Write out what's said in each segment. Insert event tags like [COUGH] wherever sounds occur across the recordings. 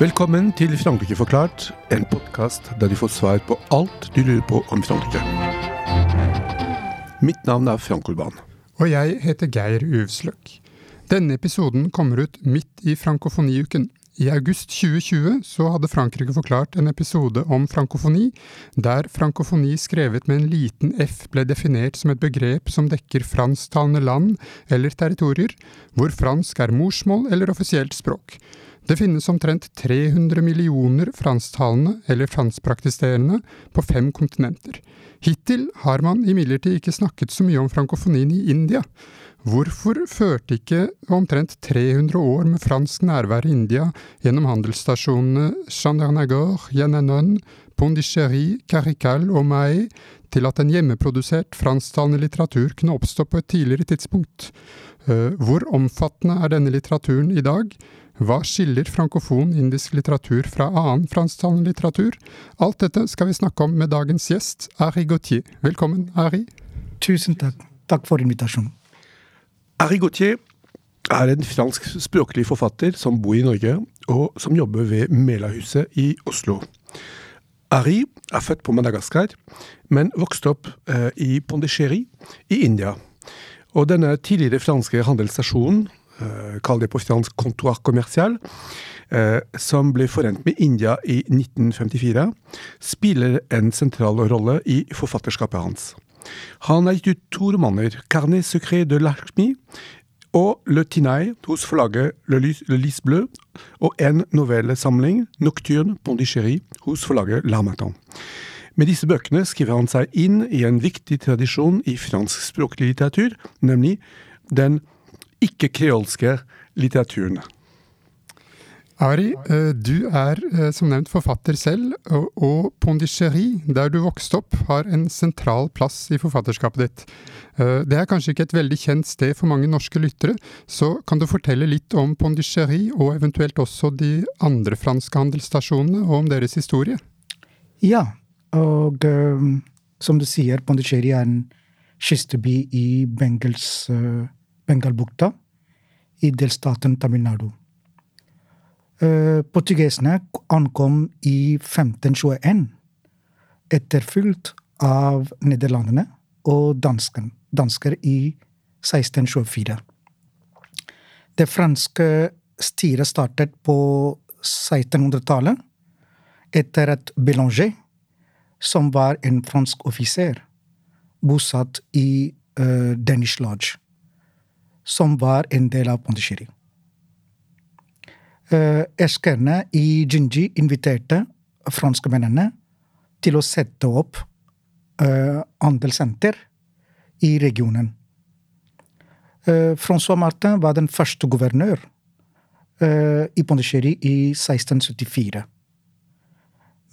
Velkommen til Frankrike forklart, en podkast der du får svar på alt du lurer på om Frankrike. Mitt navn er Frank Urban. Og jeg heter Geir Uvsløk. Denne episoden kommer ut midt i frankofoniuken. I august 2020 så hadde Frankrike forklart en episode om frankofoni, der frankofoni skrevet med en liten f ble definert som et begrep som dekker fransktalende land eller territorier, hvor fransk er morsmål eller offisielt språk. Det finnes omtrent 300 millioner fransktalende eller franskpraktiserende på fem kontinenter. Hittil har man imidlertid ikke snakket så mye om frankofonien i India. Hvorfor førte ikke omtrent 300 år med fransk nærvær i India gjennom handelsstasjonene Chandernagore, Yenanon, Pondichéry, Carical og Mai til at en hjemmeprodusert fransktalende litteratur kunne oppstå på et tidligere tidspunkt? Eh, hvor omfattende er denne litteraturen i dag? Hva skiller frankofon indisk litteratur fra annen fransktalende litteratur? Alt dette skal vi snakke om med dagens gjest, Ari Gautier. Velkommen, Ari. Tusen takk. Takk for invitasjonen. Ari Gautier er en fransk språklig forfatter som bor i Norge, og som jobber ved Melahuset i Oslo. Ari er født på Madagaskar, men vokste opp eh, i Pondicherry i India. Og denne tidligere franske handelsstasjonen, kall det på fransk commercial, eh, som ble forent med India i 1954, spiller en sentral rolle i forfatterskapet hans. Han har gitt ut to romaner, 'Carnet secret de Larchmi, og 'Le Tinai' hos forlaget Le Lys, Le Lys Bleu, og en novellesamling, 'Nocturne Pondichéry', hos forlaget L'Armatin. Med disse bøkene skriver han seg inn i en viktig tradisjon i fransk språklig litteratur, nemlig den ikke-kreolske litteraturen. Ari, eh, du er eh, som nevnt forfatter selv, og Pondichéry, der du vokste opp, har en sentral plass i forfatterskapet ditt. Eh, det er kanskje ikke et veldig kjent sted for mange norske lyttere, så kan du fortelle litt om Pondichéry, og eventuelt også de andre franske handelsstasjonene, og om deres historie? Ja, og um, som du sier, Pondichéry er en kysteby i Bengels uh, Bengalbukta i delstaten Tamil Nadu. Portugisene ankom i 1521, etterfulgt av nederlandene og dansken, dansker i 1624. Det franske styret startet på 1600-tallet etter at Bélanger, som var en fransk offiser, bosatt i uh, Danish Lodge, som var en del av Pondichéry. Uh, Eskerne i Jinji inviterte franskmennene til å sette opp uh, i regionen. Uh, Francois Martin var den første guvernør i Pondichéry i 1674.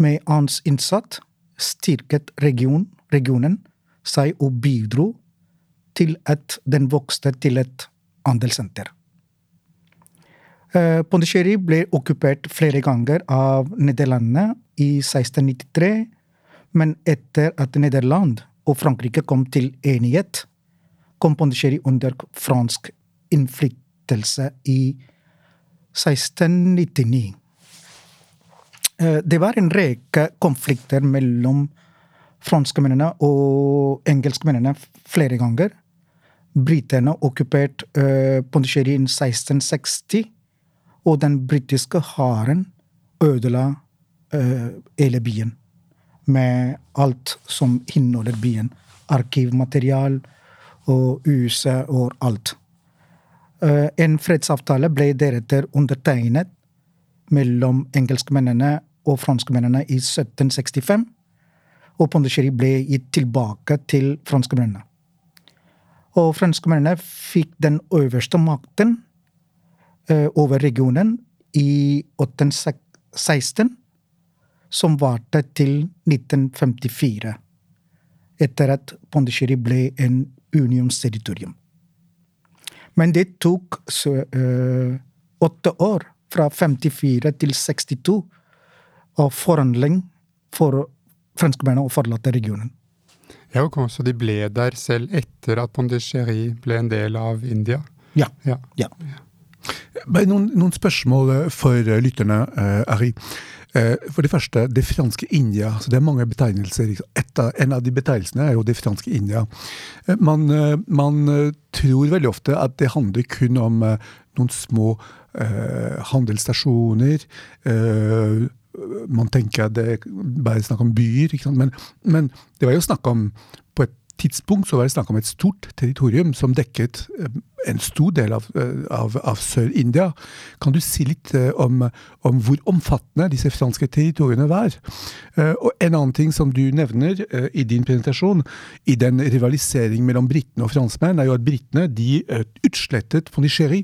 Med hans innsats styrket region, regionen seg og bidro til at den vokste til et handelssenter. Pondicherry Pondichéry ble okkupert flere ganger av Nederlandene i 1693, men etter at Nederland og Frankrike kom til enighet, kom Pondichéry under fransk innflytelse i 1699. Uh, det var en rekke konflikter mellom franskmennene og engelskmennene flere ganger. Britene okkuperte uh, Pondicherry i 1660 og den britiske hæren ødela uh, hele byen. Med alt som inneholder byen. Arkivmaterial og huset og alt. Uh, en fredsavtale ble deretter undertegnet mellom engelskmennene og franskmennene i 1765, og Pondicherry ble gitt tilbake til franskmennene. Og franskmennene fikk den øverste makten uh, over regionen i 1816, som varte til 1954, etter at Pondicherry ble en unionsterritorium. Men det tok uh, åtte år, fra 54 til 62, av forhandling for franskmennene å forlate regionen. Ja, og Så de ble der selv etter at Pondichéry ble en del av India? Ja. Ja. ja. Noen, noen spørsmål eh, for eh, lytterne, uh, Ari. For det første, det franske India. så Det er mange betegnelser. Av, en av de betegnelsene er jo det franske India. Man, man, tror veldig ofte at det handler kun om noen små handelsstasjoner. Man tenker at det bare er snakk om byer. Men, men, det var jo snakk om på et tidspunkt så var det snakk om et stort territorium som dekket eh, en stor del av, eh, av, av Sør-India. Kan du si litt eh, om, om, hvor omfattende disse franske territoriene var? Og en annen ting som du nevner i din presentasjon, i den rivaliseringen mellom britene og franskmenn, er jo at britene de utslettet Pondichéry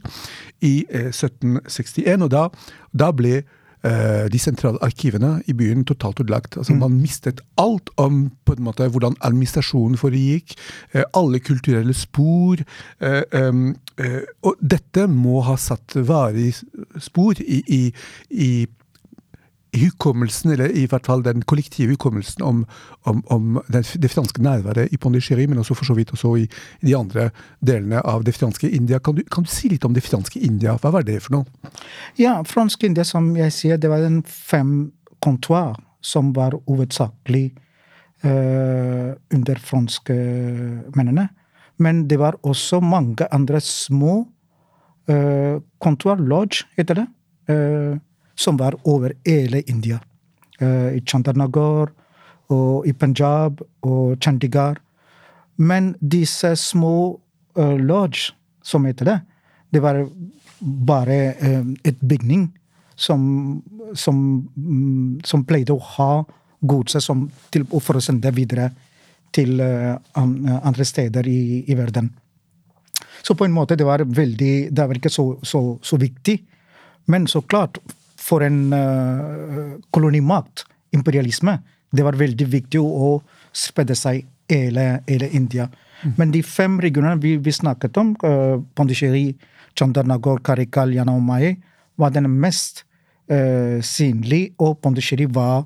i 1761. og da, da ble de sentrale arkivene i byen totalt ødelagt. Altså, mm. Man mistet alt om på en måte, hvordan administrasjonen foregikk, eh, alle kulturelle spor. Eh, og dette må ha satt varige spor i, i, i hukommelsen, eller i hvert fall den kollektive hukommelsen om, om, om det, franske nærværet i Pondichéry, men også for så vidt også i, de andre delene av det franske India. Kan du, kan du, si litt om det franske India? Hva var det for noe? Ja, fransk India, som jeg sier, det var en fem kontor som var hovedsakelig uh, under franskmennene. Men det var også mange andre små uh, kontor, lodge, heter det. Uh, som var over hele India. Uh, I Chandarnagar og i Punjab og Chandigarh. Men disse små uh, lodge, som heter det, det var bare uh, et bygning som, som, um, som, pleide å ha godset for å sende videre til andre steder i, i, verden. Så på en måte det var veldig Det var ikke så, så, så viktig. Men så klart, for en uh, kolonimakt, imperialisme, det var veldig viktig å spredde seg hele, hele India. Mm. Men de fem regionene vi, vi snakket om, uh, Pondicherry, Chandernagor, Karikal, Yanaumaye, var den mest uh, synlige, og Pondicherry var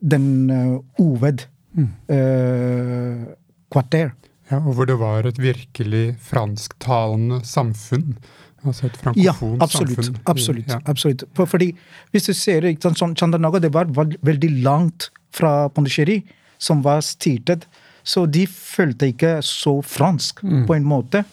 den uh, hoved mm. uh, kvarter. Ja, og hvor det var et virkelig fransktalende samfunn. Altså et frankofont ja, absolutt, samfunn? Absolutt. Ja. absolutt. Fordi hvis du ser sånn, Chandanaga det var veldig langt fra Pondichéry, som var styrtet. Så de følte ikke så fransk, mm. på en måte.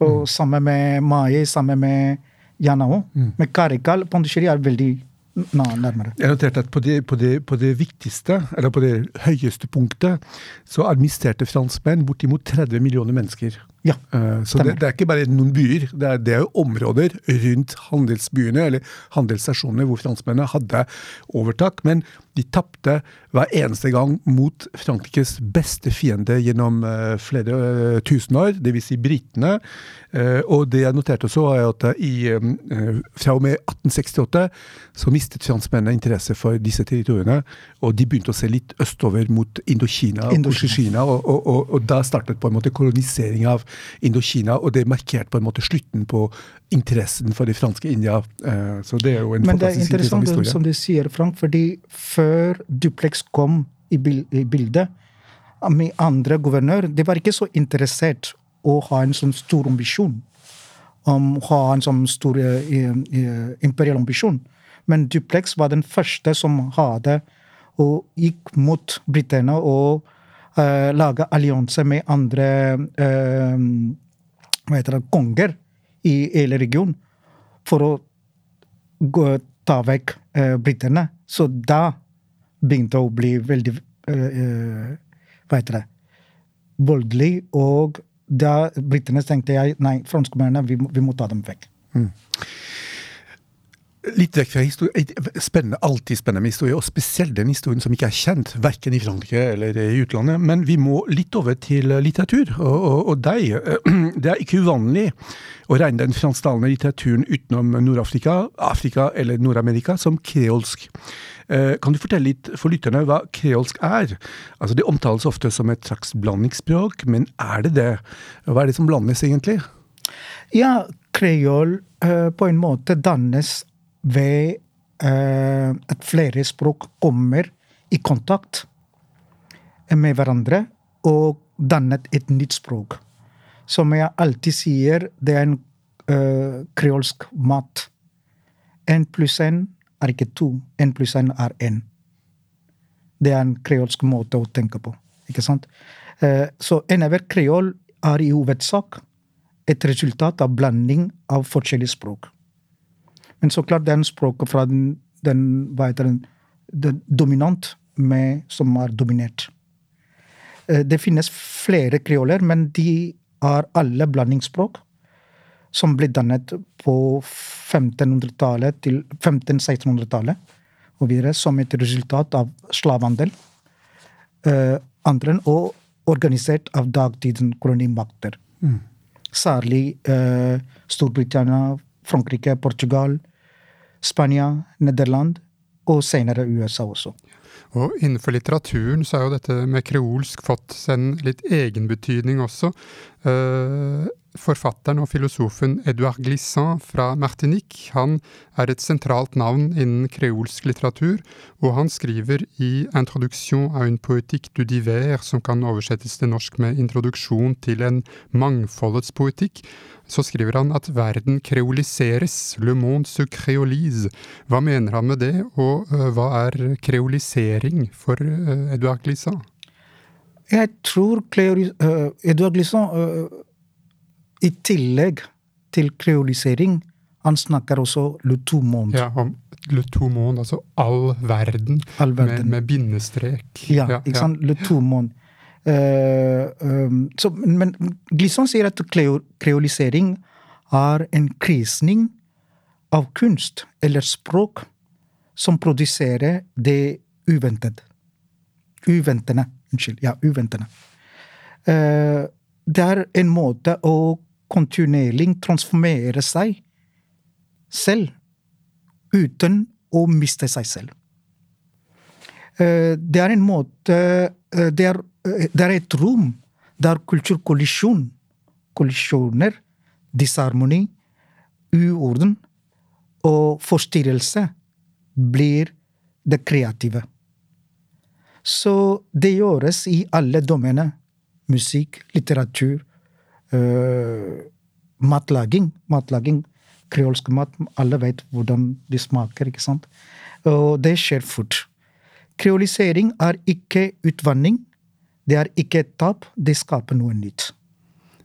Og mm. Sammen med Maye, sammen med Yanao. Mm. Med Karikal, Pondichéry er veldig nærmere. Jeg noterte at på det, på, det, på det, viktigste, eller på det høyeste punktet, så administrerte franskmenn bortimot 30 millioner mennesker. Ja, uh, så det, det, er ikke bare noen byer, det er, det er, jo områder rundt handelsbyene eller handelsstasjonene hvor franskmennene hadde overtak. Men de tapte hver eneste gang mot Frankrikes beste fiende gjennom uh, flere uh, tusen år, dvs. Si britene. Og det jeg noterte også, er at i, fra og med 1868 så mistet franskmennene interesse for disse territoriene, og de begynte å se litt østover mot Indokina, Indokina. Og, og, og, og, da startet på en måte kolonisering av Indokina, og det markerte på en måte slutten på interessen for det franske India. så det er jo en Men det er interessant som du sier, Frank, fordi før før Duplex kom i, bildet, med andre guvernør, de var ikke så interessert å ha en sånn stor ambisjon. Om å ha en sånn stor imperiell ambisjon. Men Duplex var den første som hadde og gikk mot britene og uh, laga allianse med andre uh, hva heter det, konger i hele regionen for å gå, ta vekk uh, britene. Så da begynte det å bli veldig Hva heter det Voldelig. Og da britene tenkte jeg nei, franskmennene, vi, vi, må ta dem vekk. Mm. Litt vekk fra historie. Spennende, alltid spennende med historie, og spesielt den historien som ikke er kjent, verken i Frankrike eller i utlandet. Men vi må litt over til litteratur, og, og, og deg. [CLEARS THROAT] Det er ikke uvanlig å regne den fransktalende litteraturen utenom Nord-Afrika, Afrika eller Nord-Amerika som kreolsk. Eh, kan du fortelle litt for lytterne hva kreolsk er? Altså Det omtales ofte som et slags blandingsspråk, men er det det? Hva er det som blandes, egentlig? Ja, kreol uh, på en måte dannes ved uh, at flere språk kommer i kontakt med hverandre og dannet et nytt språk. Som jeg alltid sier, det er en uh, kreolsk mat. Én pluss én er ikke to. Én pluss én er én. Det er en kreolsk måte å tenke på. ikke sant? Uh, så enhver kreol er i hovedsak et resultat av blanding av forskjellige språk. Men så klart den språket fra den, den hva heter den, den dominant med, som er dominert. Det finnes flere kreoler, men de er alle blandingsspråk som ble dannet på 1500-tallet til 1500-1600-tallet og videre, som et resultat av slavehandel. Uh, andre, og organisert av dagtidens kolonimakter. Mm. Særlig uh, Storbritannia, Frankrike, Portugal, Spania, Nederland og senere USA også. Og innenfor litteraturen så er jo dette med kreolsk fått en litt egenbetydning også. Uh, Forfatteren og filosofen Edouard Glissant fra Martinique han er et sentralt navn innen kreolsk litteratur, og han skriver i Introduction à une poétique du divers, som kan oversettes til norsk med Introduksjon til en mangfoldets poetikk, så skriver han at verden kreoliseres, le monde se creolise. Hva mener han med det, og uh, hva er kreolisering for uh, Edouard Glissant? Jeg tror uh, Edouard Glissant i tillegg til kreolisering, han snakker også lutomond. Ja, om le altså all verden, all verden. Med, med, bindestrek. Ja, ja ikke sant. Le tout. Uh, um, så, men Glisson sier at kreolisering er en krisning av kunst eller språk som produserer det uventede. Uventende. Unnskyld. Ja, uventende. Uh, det er en måte å kontinuerlig transformere seg selv uten å miste seg selv. Eh, det er en måte eh, Det er, eh, det er et rom der kulturkollisjon, kollisjoner, disharmoni, uorden og forstyrrelse blir det kreative. Så det gjøres i alle domener. Musikk, litteratur, matlaging. Matlaging, kreolsk mat, alle vet hvordan de smaker, ikke sant? Og det skjer fort. Kreolisering er ikke utvanning. Det er ikke et tap, det skaper noe nytt.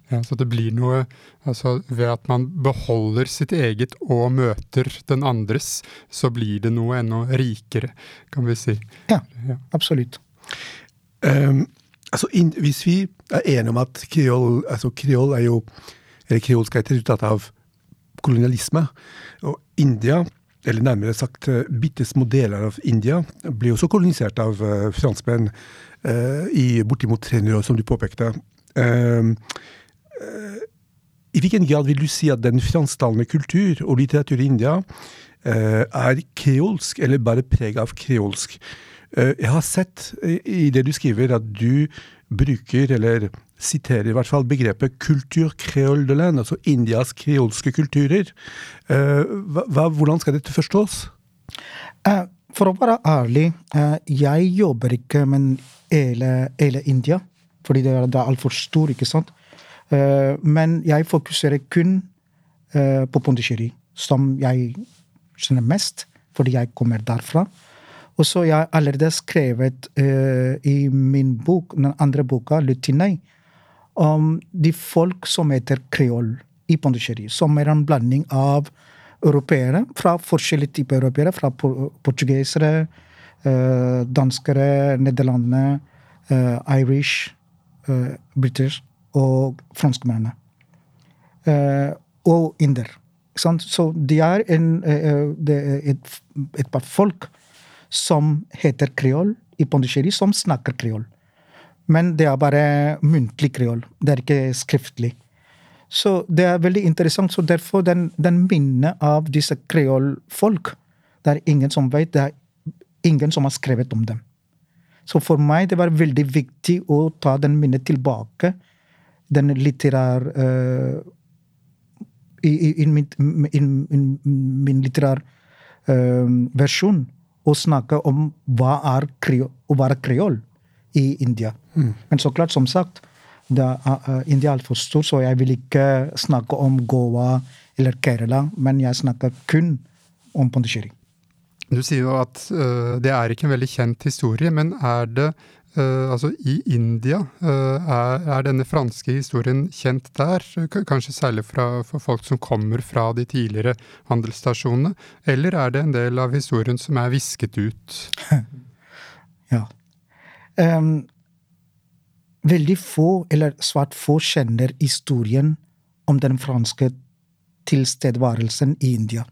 Ja, Så det blir noe altså Ved at man beholder sitt eget og møter den andres, så blir det noe enda rikere, kan vi si. Ja, ja. absolutt. Um, Altså, in, Hvis vi er enige om at kreol, altså kreol er jo eller kreolsk er et av kolonialisme, og India, eller nærmere sagt eh, bitte små deler av India, ble også kolonisert av uh, franskmenn uh, i bortimot 300 år, som du påpekte. Uh, I hvilken grad vil du si at den fransktalende kultur og litteratur i India er kreolsk, eller bare preg av kreolsk? Eh, jeg har sett i det du skriver, at du bruker, eller siterer i hvert fall, begrepet 'kultur land', altså Indias kreolske kulturer. Eh, hva, hvordan skal dette forstås? Eh, for å være ærlig, jeg jobber ikke med hele, hele India. Fordi det er, det er altfor stor, ikke sant. Men jeg fokuserer kun på Pondicherry, som jeg kjenner mest, fordi jeg kommer derfra. Og så jeg allerede skrevet uh, i min bok, den andre boka, 'Lutinei', om de folk som heter kreol i Pondicherry. Som er en blanding av europeere, fra forskjellige typer europeere. Fra portugisere, uh, danskere, nederlandere, uh, irish, uh, british og franskmennene. og inder. Så de er en, et, et par folk som heter kreol i Pondicherry, som snakker kreol. Men det er bare muntlig kreol. Det er ikke skriftlig. Så det er veldig interessant. Så derfor den, den minnet av disse kreolfolk Det er ingen som vet. Det er ingen som har skrevet om dem. Så for meg det var veldig viktig å ta den minnet tilbake. Den litterær uh, i, i, i, min, in, in, min litterær uh, versjon å snakke om hva er å være kreol i India. Mm. Men så klart, som sagt, Da, uh, India er altfor stor, så jeg vil ikke snakke om Goa eller Kerala, men jeg snakker kun om Pondicherry. Du sier jo at uh, det er ikke en veldig kjent historie, men er det uh, Altså, i India, uh, er, er, denne franske historien kjent der? Kanskje særlig fra, for folk som kommer fra de tidligere handelsstasjonene? Eller er det en del av historien som er visket ut? [LAUGHS] ja. Um, veldig få, eller svært få, kjenner historien om den franske tilstedeværelsen i India.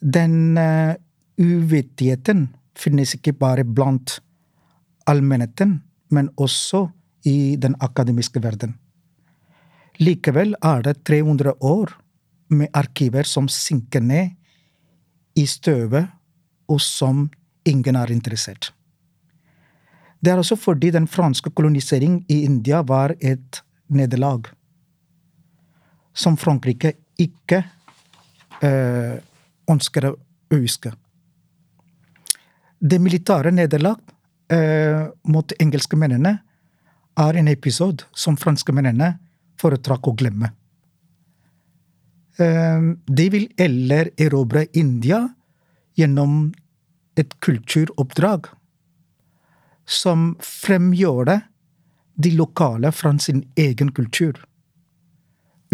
Den uh, uvittigheten finnes ikke bare blant allmennheten, men også i den akademiske verden. Likevel er det 300 år med arkiver som synker ned i støvet, og som ingen er interessert. Det er også fordi den franske kolonisering i India var et nederlag som Frankrike ikke øh, ønsker å huske. Det militære nederlag øh, mot engelskmennene er en episode som franskmennene foretrakk å glemme. Eh, de vil heller erobre India gjennom et kulturoppdrag som fremgjør det de lokale fra sin egen kultur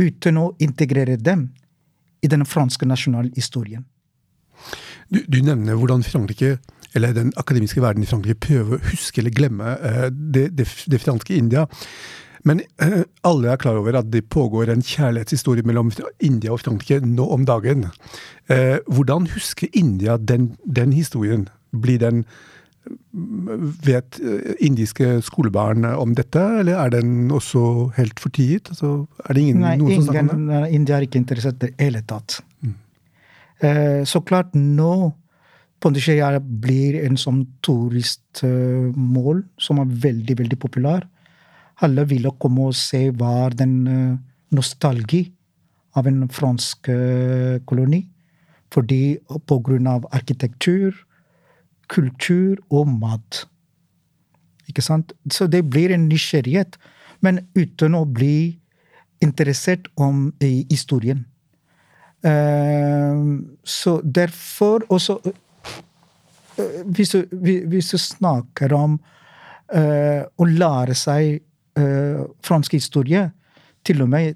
uten å integrere dem i den franske nasjonalhistorien. Du, du, nevner hvordan Frankrike, eller den akademiske verden i Frankrike prøver å huske eller glemme uh, det, det, det, franske India. Men uh, alle er klar over at det pågår en kjærlighetshistorie mellom India og Frankrike nå om dagen. Uh, hvordan husker India den, den historien? Blir den Vet indiske skolebarn om dette, eller er den også helt fortiet? Altså, er det ingen, Nei, noen ingen, som snakker om det? India er ikke interessert i det hele tatt. Mm. Eh, så klart nå Pondicherry blir en sånn turistmål som er veldig, veldig populær. Alle vil komme og se hva den uh, nostalgi av en fransk uh, koloni. Fordi på grunn av arkitektur, kultur og mat. Ikke sant? Så det blir en nysgjerrighet, men uten å bli interessert om i historien. Så derfor også hvis, du, hvis, du, snakker om uh, å lære seg fransk historie Til og med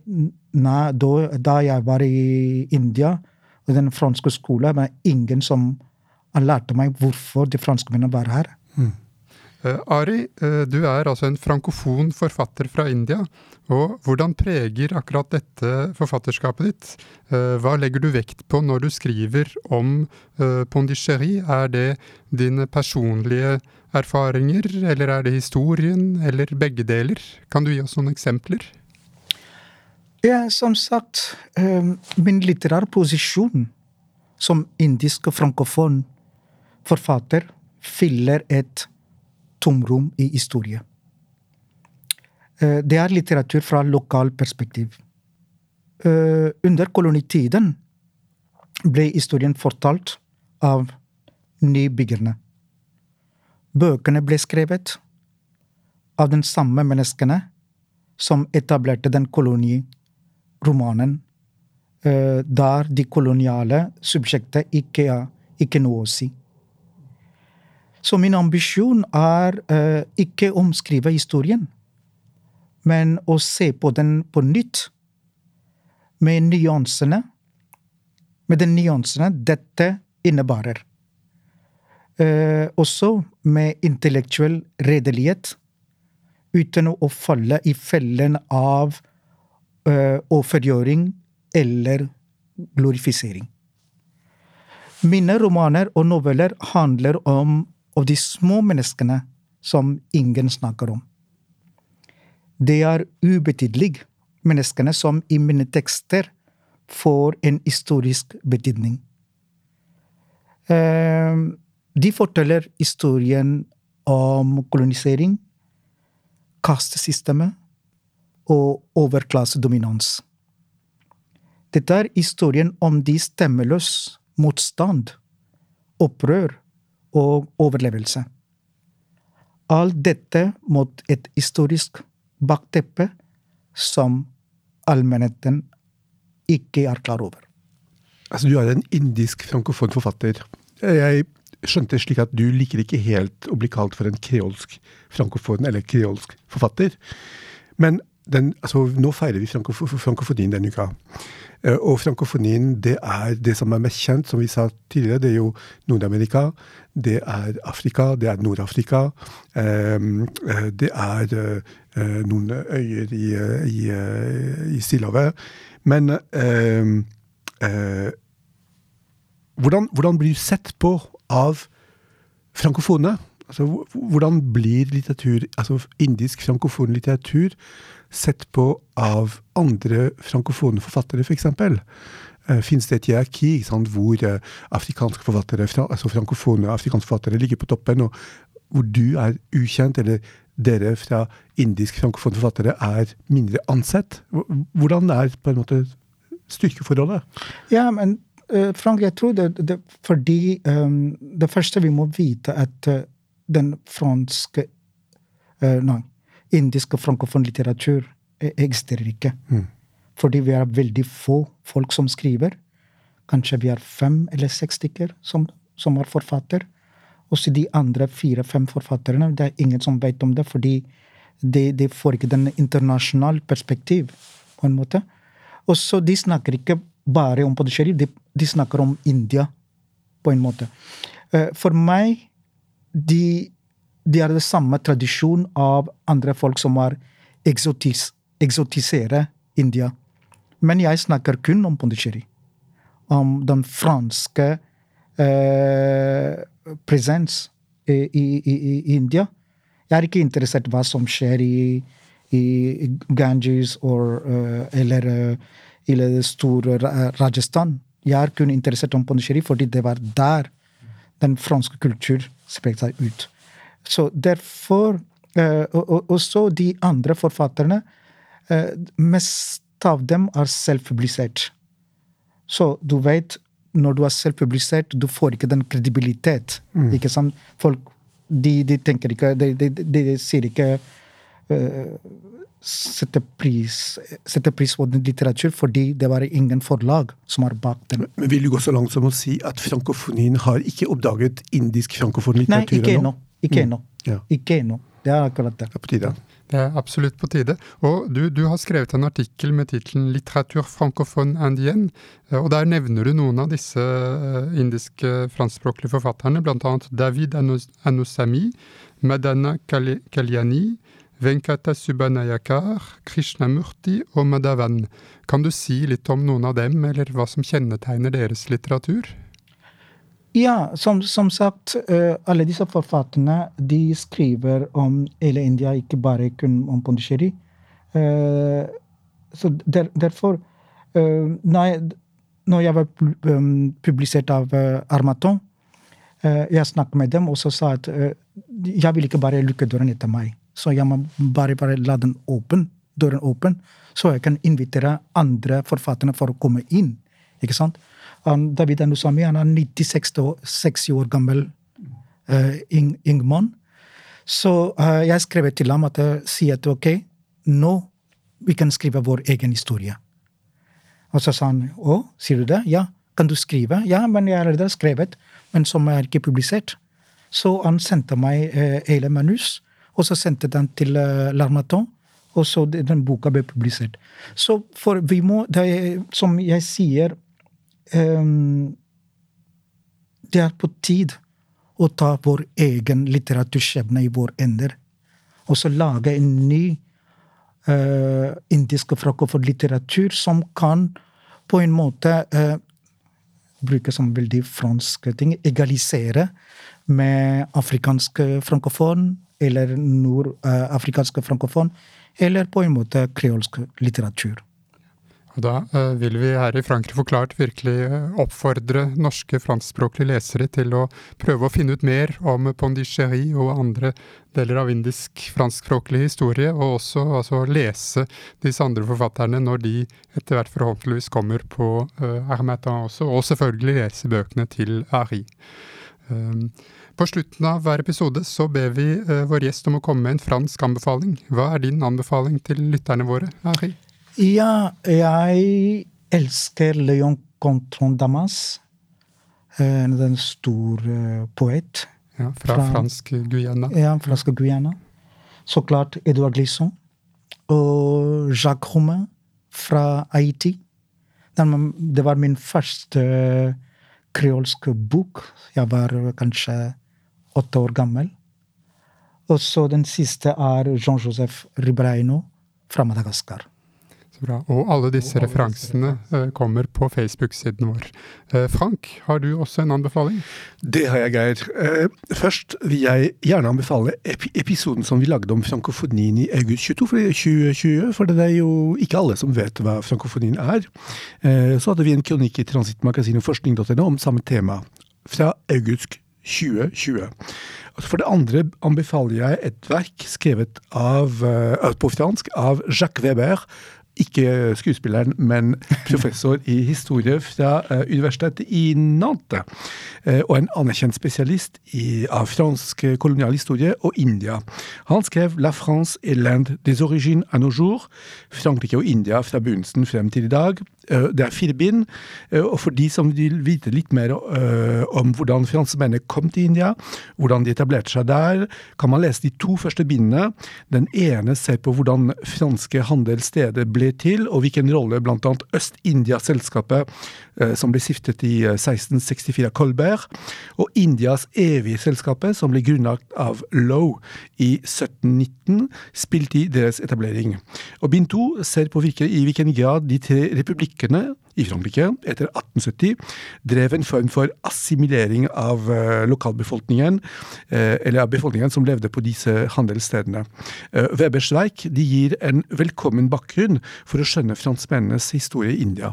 na, da, da, jeg var i India, og den franske skolen, var det ingen som lærte meg hvorfor de franskmennene var her. Mm. Uh, Ari, uh, du er altså en frankofon forfatter fra India. og Hvordan preger akkurat dette forfatterskapet ditt? Uh, hva legger du vekt på når du skriver om Pondichéry? Er det dine personlige erfaringer, eller er det historien, eller begge deler? Kan du gi oss noen eksempler? Ja, som sagt, min litterære posisjon som indisk frankofon forfatter fyller et tomrom i historie. Eh, det er litteratur fra lokal perspektiv. Eh, under kolonitiden ble historien fortalt av nybyggerne. Bøkene ble skrevet av den samme menneskene som etablerte den koloniromanen, eh, der de koloniale subjektet ikke ikke noe å si. Så min ambisjon er uh, ikke å omskrive historien, men å se på den på nytt. Med nyansene. Med de nyansene dette innebærer. Uh, også med intellektuell redelighet, uten å falle i fellen av uh, overgjøring eller glorifisering. Mine romaner og noveller handler om av de små menneskene som ingen snakker om. Det er ubetydelige menneskene som i mine tekster får en historisk betydning. Ehm, de forteller historien om kolonisering, kastesystemet og overklassedominans. Dette er historien om de stemmeløs motstand, opprør og overlevelse. Alt dette mot et historisk bakteppe som allmennheten ikke er klar over. Altså, du er en indisk frankofon forfatter. Jeg skjønte slik at du liker ikke helt å bli kalt for en kreolsk frankofon eller kreolsk forfatter. Men den, altså, nå feirer vi frankofonien denne uka. Uh, og frankofonien, det er det som er mest kjent, som vi sa tidligere. Det er jo Nord-Amerika, det er Afrika, det er Nord-Afrika. Um, uh, det er uh, noen øyer i, i, i Stillehavet. Men hvordan, hvordan blir du sett på av frankofone? Altså, hvordan blir litteratur, altså indisk frankofon litteratur sett på av andre frankofone forfattere, f.eks.? For uh, Fins det et hierarki sant, hvor uh, afrikanske forfattere, altså frankofone afrikanske forfattere ligger på toppen, og hvor du er ukjent, eller dere fra indisk frankofone forfattere er mindre ansett? Hvordan er på en måte styrkeforholdet? Ja, men uh, Frank, jeg tror det, det fordi um, det første vi må vite, at den franske uh, Nei, indiske frankofon litteratur eksisterer ikke. Mm. Fordi vi er veldig få folk som skriver. Kanskje vi er fem eller seks stykker som, som er forfatter. Og så de andre fire-fem forfatterne, det er ingen som vet om det, fordi de, de får ikke den internasjonale perspektiv, på en måte. Og så de snakker ikke bare om Puducherry, de, de, snakker om India, på en måte. Eh, for meg de, de er det samme tradisjon av andre folk som har eksotis, eksotisere India. Men jeg snakker kun om Pondicherry. Om den franske eh, presens i, i, i, India. Jeg er ikke interessert i hva som skjer i, Ganges or, uh, eller uh, det store Rajasthan. Jeg er kun interessert om Pondicherry fordi det var der den franske kultur spredte seg ut. Så derfor uh, og, også de andre forfatterne uh, Mest av dem er selvpublisert. Så du vet, når du er selvpublisert, du får ikke den kredibilitet. Mm. Ikke sant? Folk de, de tenker ikke De, de, de sier ikke uh, sette pris, sette pris på den litteratur, fordi det var ingen forlag som var bak den. Men Vil du gå så langt som å si at frankofonien har ikke oppdaget indisk frankofon litteratur Nei, ikke ennå. Ikke mm. ennå. Mm. Ja. Ikke ennå. Det er akkurat det. Det er på tide. Det er absolutt på tide. Og du, du har skrevet en artikkel med tittelen 'Litteratur francophone indienne', og der nevner du noen av disse eh, indiske franskspråklige forfatterne, bl.a. David Anusami, Madana Kalyani, Venkata Subhanayakar, Krishnamurti og Madhavan. Kan du si litt om noen av dem, eller hva som kjennetegner deres litteratur? Ja, som, som sagt, uh, alle disse forfatterne de skriver om hele India, ikke bare kun om Pondicherry. Uh, så der, derfor uh, når, jeg, når, jeg, var um, publisert av Armaton, jeg snakket med dem og så sa at jeg vil ikke bare lukke døren etter meg. Så jeg må bare, bare la den åpen, døren åpen, så jeg kan invitere andre forfattere for å komme inn. Ikke sant? Um, David Anusami han er 96 år gammel uh, ing, mann. Så uh, jeg skrev til ham at jeg sier at ok, nå vi kan skrive vår egen historie. Og så sa han å, sier du det? Ja. Kan du skrive? Ja, men jeg har allerede skrevet, men som er ikke publisert. Så han sendte meg uh, hele manus. Og så sendte den til uh, Larmaton, og så den boka ble publisert. Så for vi må, er, som jeg sier um, Det er på tid å ta vår egen litteraturskjebne i vår ender. Og så lage en ny uh, indisk frakofor litteratur som kan på en måte uh, bruke som veldig franske ting, egalisere med afrikansk frankofon, eller nordafrikansk frankofon, eller på en måte kreolsk litteratur. Og Da uh, vil vi her i Frankrike forklart virkelig uh, oppfordre norske franskspråklige lesere til å prøve å finne ut mer om Pondichéry og andre deler av indisk franskspråklig historie, og også altså, lese disse andre forfatterne når de etter hvert forhåpentligvis kommer på uh, Hermetin også, og selvfølgelig lese bøkene til Ari. Um, På slutten av hver episode så ber vi uh, vår gjest om å komme med en fransk anbefaling. Hva er din anbefaling til lytterne våre, Ari? Ja, jeg elsker Leon Contron Damas. En stor uh, poet. Ja, fra, fra fransk Guyana. Ja, fransk Guyana. Så klart Edouard Glisson. Og Jacques Romain fra Haiti. Det var min første kreolske bok. Jeg var kanskje åtte år gammel. Og så den siste er Jean-Joseph Ribraino fra Madagaskar. Så bra. Og alle disse referansene uh, kommer på Facebook-siden vår. Uh, Frank, har du også en anbefaling? Det har jeg, Geir. Uh, først vil jeg gjerne anbefale epi episoden som vi lagde om frankofonien i august 22, for 2020. For det er jo ikke alle som vet hva frankofonien er. så hadde vi en kronikk i Transittmagasinet forskning.no om samme tema fra august 2020. For det andre anbefaler jeg et verk skrevet av, på fransk av Jacques Weber, ikke skuespilleren, men [LAUGHS] professor i historie fra uh, Universitetet i Nantes. Uh, og en anerkjent spesialist i, av fransk kolonial historie og India. Han skrev La France et l'Inde des origines à nos jours. Frankrike og India fra begynnelsen frem til i dag. Uh, det er fire bind. og for de som vil vite litt mer om hvordan franskmennene kom til India, hvordan de etablerte seg der, kan man lese de to første bindene. Den ene ser på hvordan franske handelssteder ble ble til, og hvilken rolle bl.a. Øst-India-selskapet, eh, som ble stiftet i 1664 eh, av Colbert, og Indias evige selskapet, som ble grunnlagt av Lowe i 1719, spilte i deres etablering. Og bind to ser på hvilke, i hvilken grad de tre republikkene i Frankrike etter 1870 drev en form for assimilering av uh, lokalbefolkningen, eller av befolkningen som levde på disse handelsstedene. Webers verk gir en velkommen bakgrunn for å skjønne franskmennenes historie i India.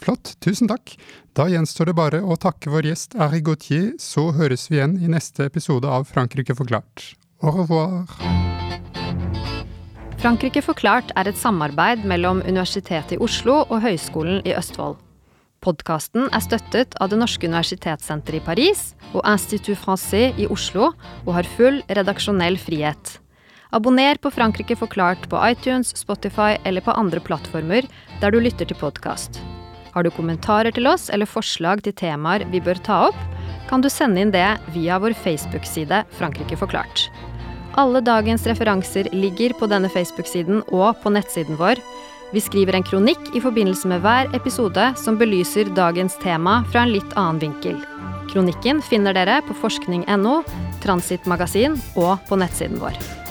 Flott, tusen takk. Da gjenstår det bare å takke vår gjest Ari Gautier, så høres vi igjen i neste episode av Frankrike forklart. Au revoir. Frankrike forklart er et samarbeid mellom Universitetet i Oslo og Høgskolen i Østfold. Podkasten er støttet av Det norske universitetssenteret i Paris og Institut Francais i Oslo, og har full redaksjonell frihet. Abonner på Frankrike forklart på iTunes, Spotify eller på andre plattformer der du lytter til podkast. Har du kommentarer til oss eller forslag til temaer vi bør ta opp, kan du sende inn det via vår Facebook-side Frankrike forklart. Alle dagens referanser ligger på denne Facebook-siden og på nettsiden vår. Vi skriver en kronikk i forbindelse med hver episode som belyser dagens tema fra en litt annen vinkel. Kronikken finner dere på forskning.no, Transitmagasin og på nettsiden vår.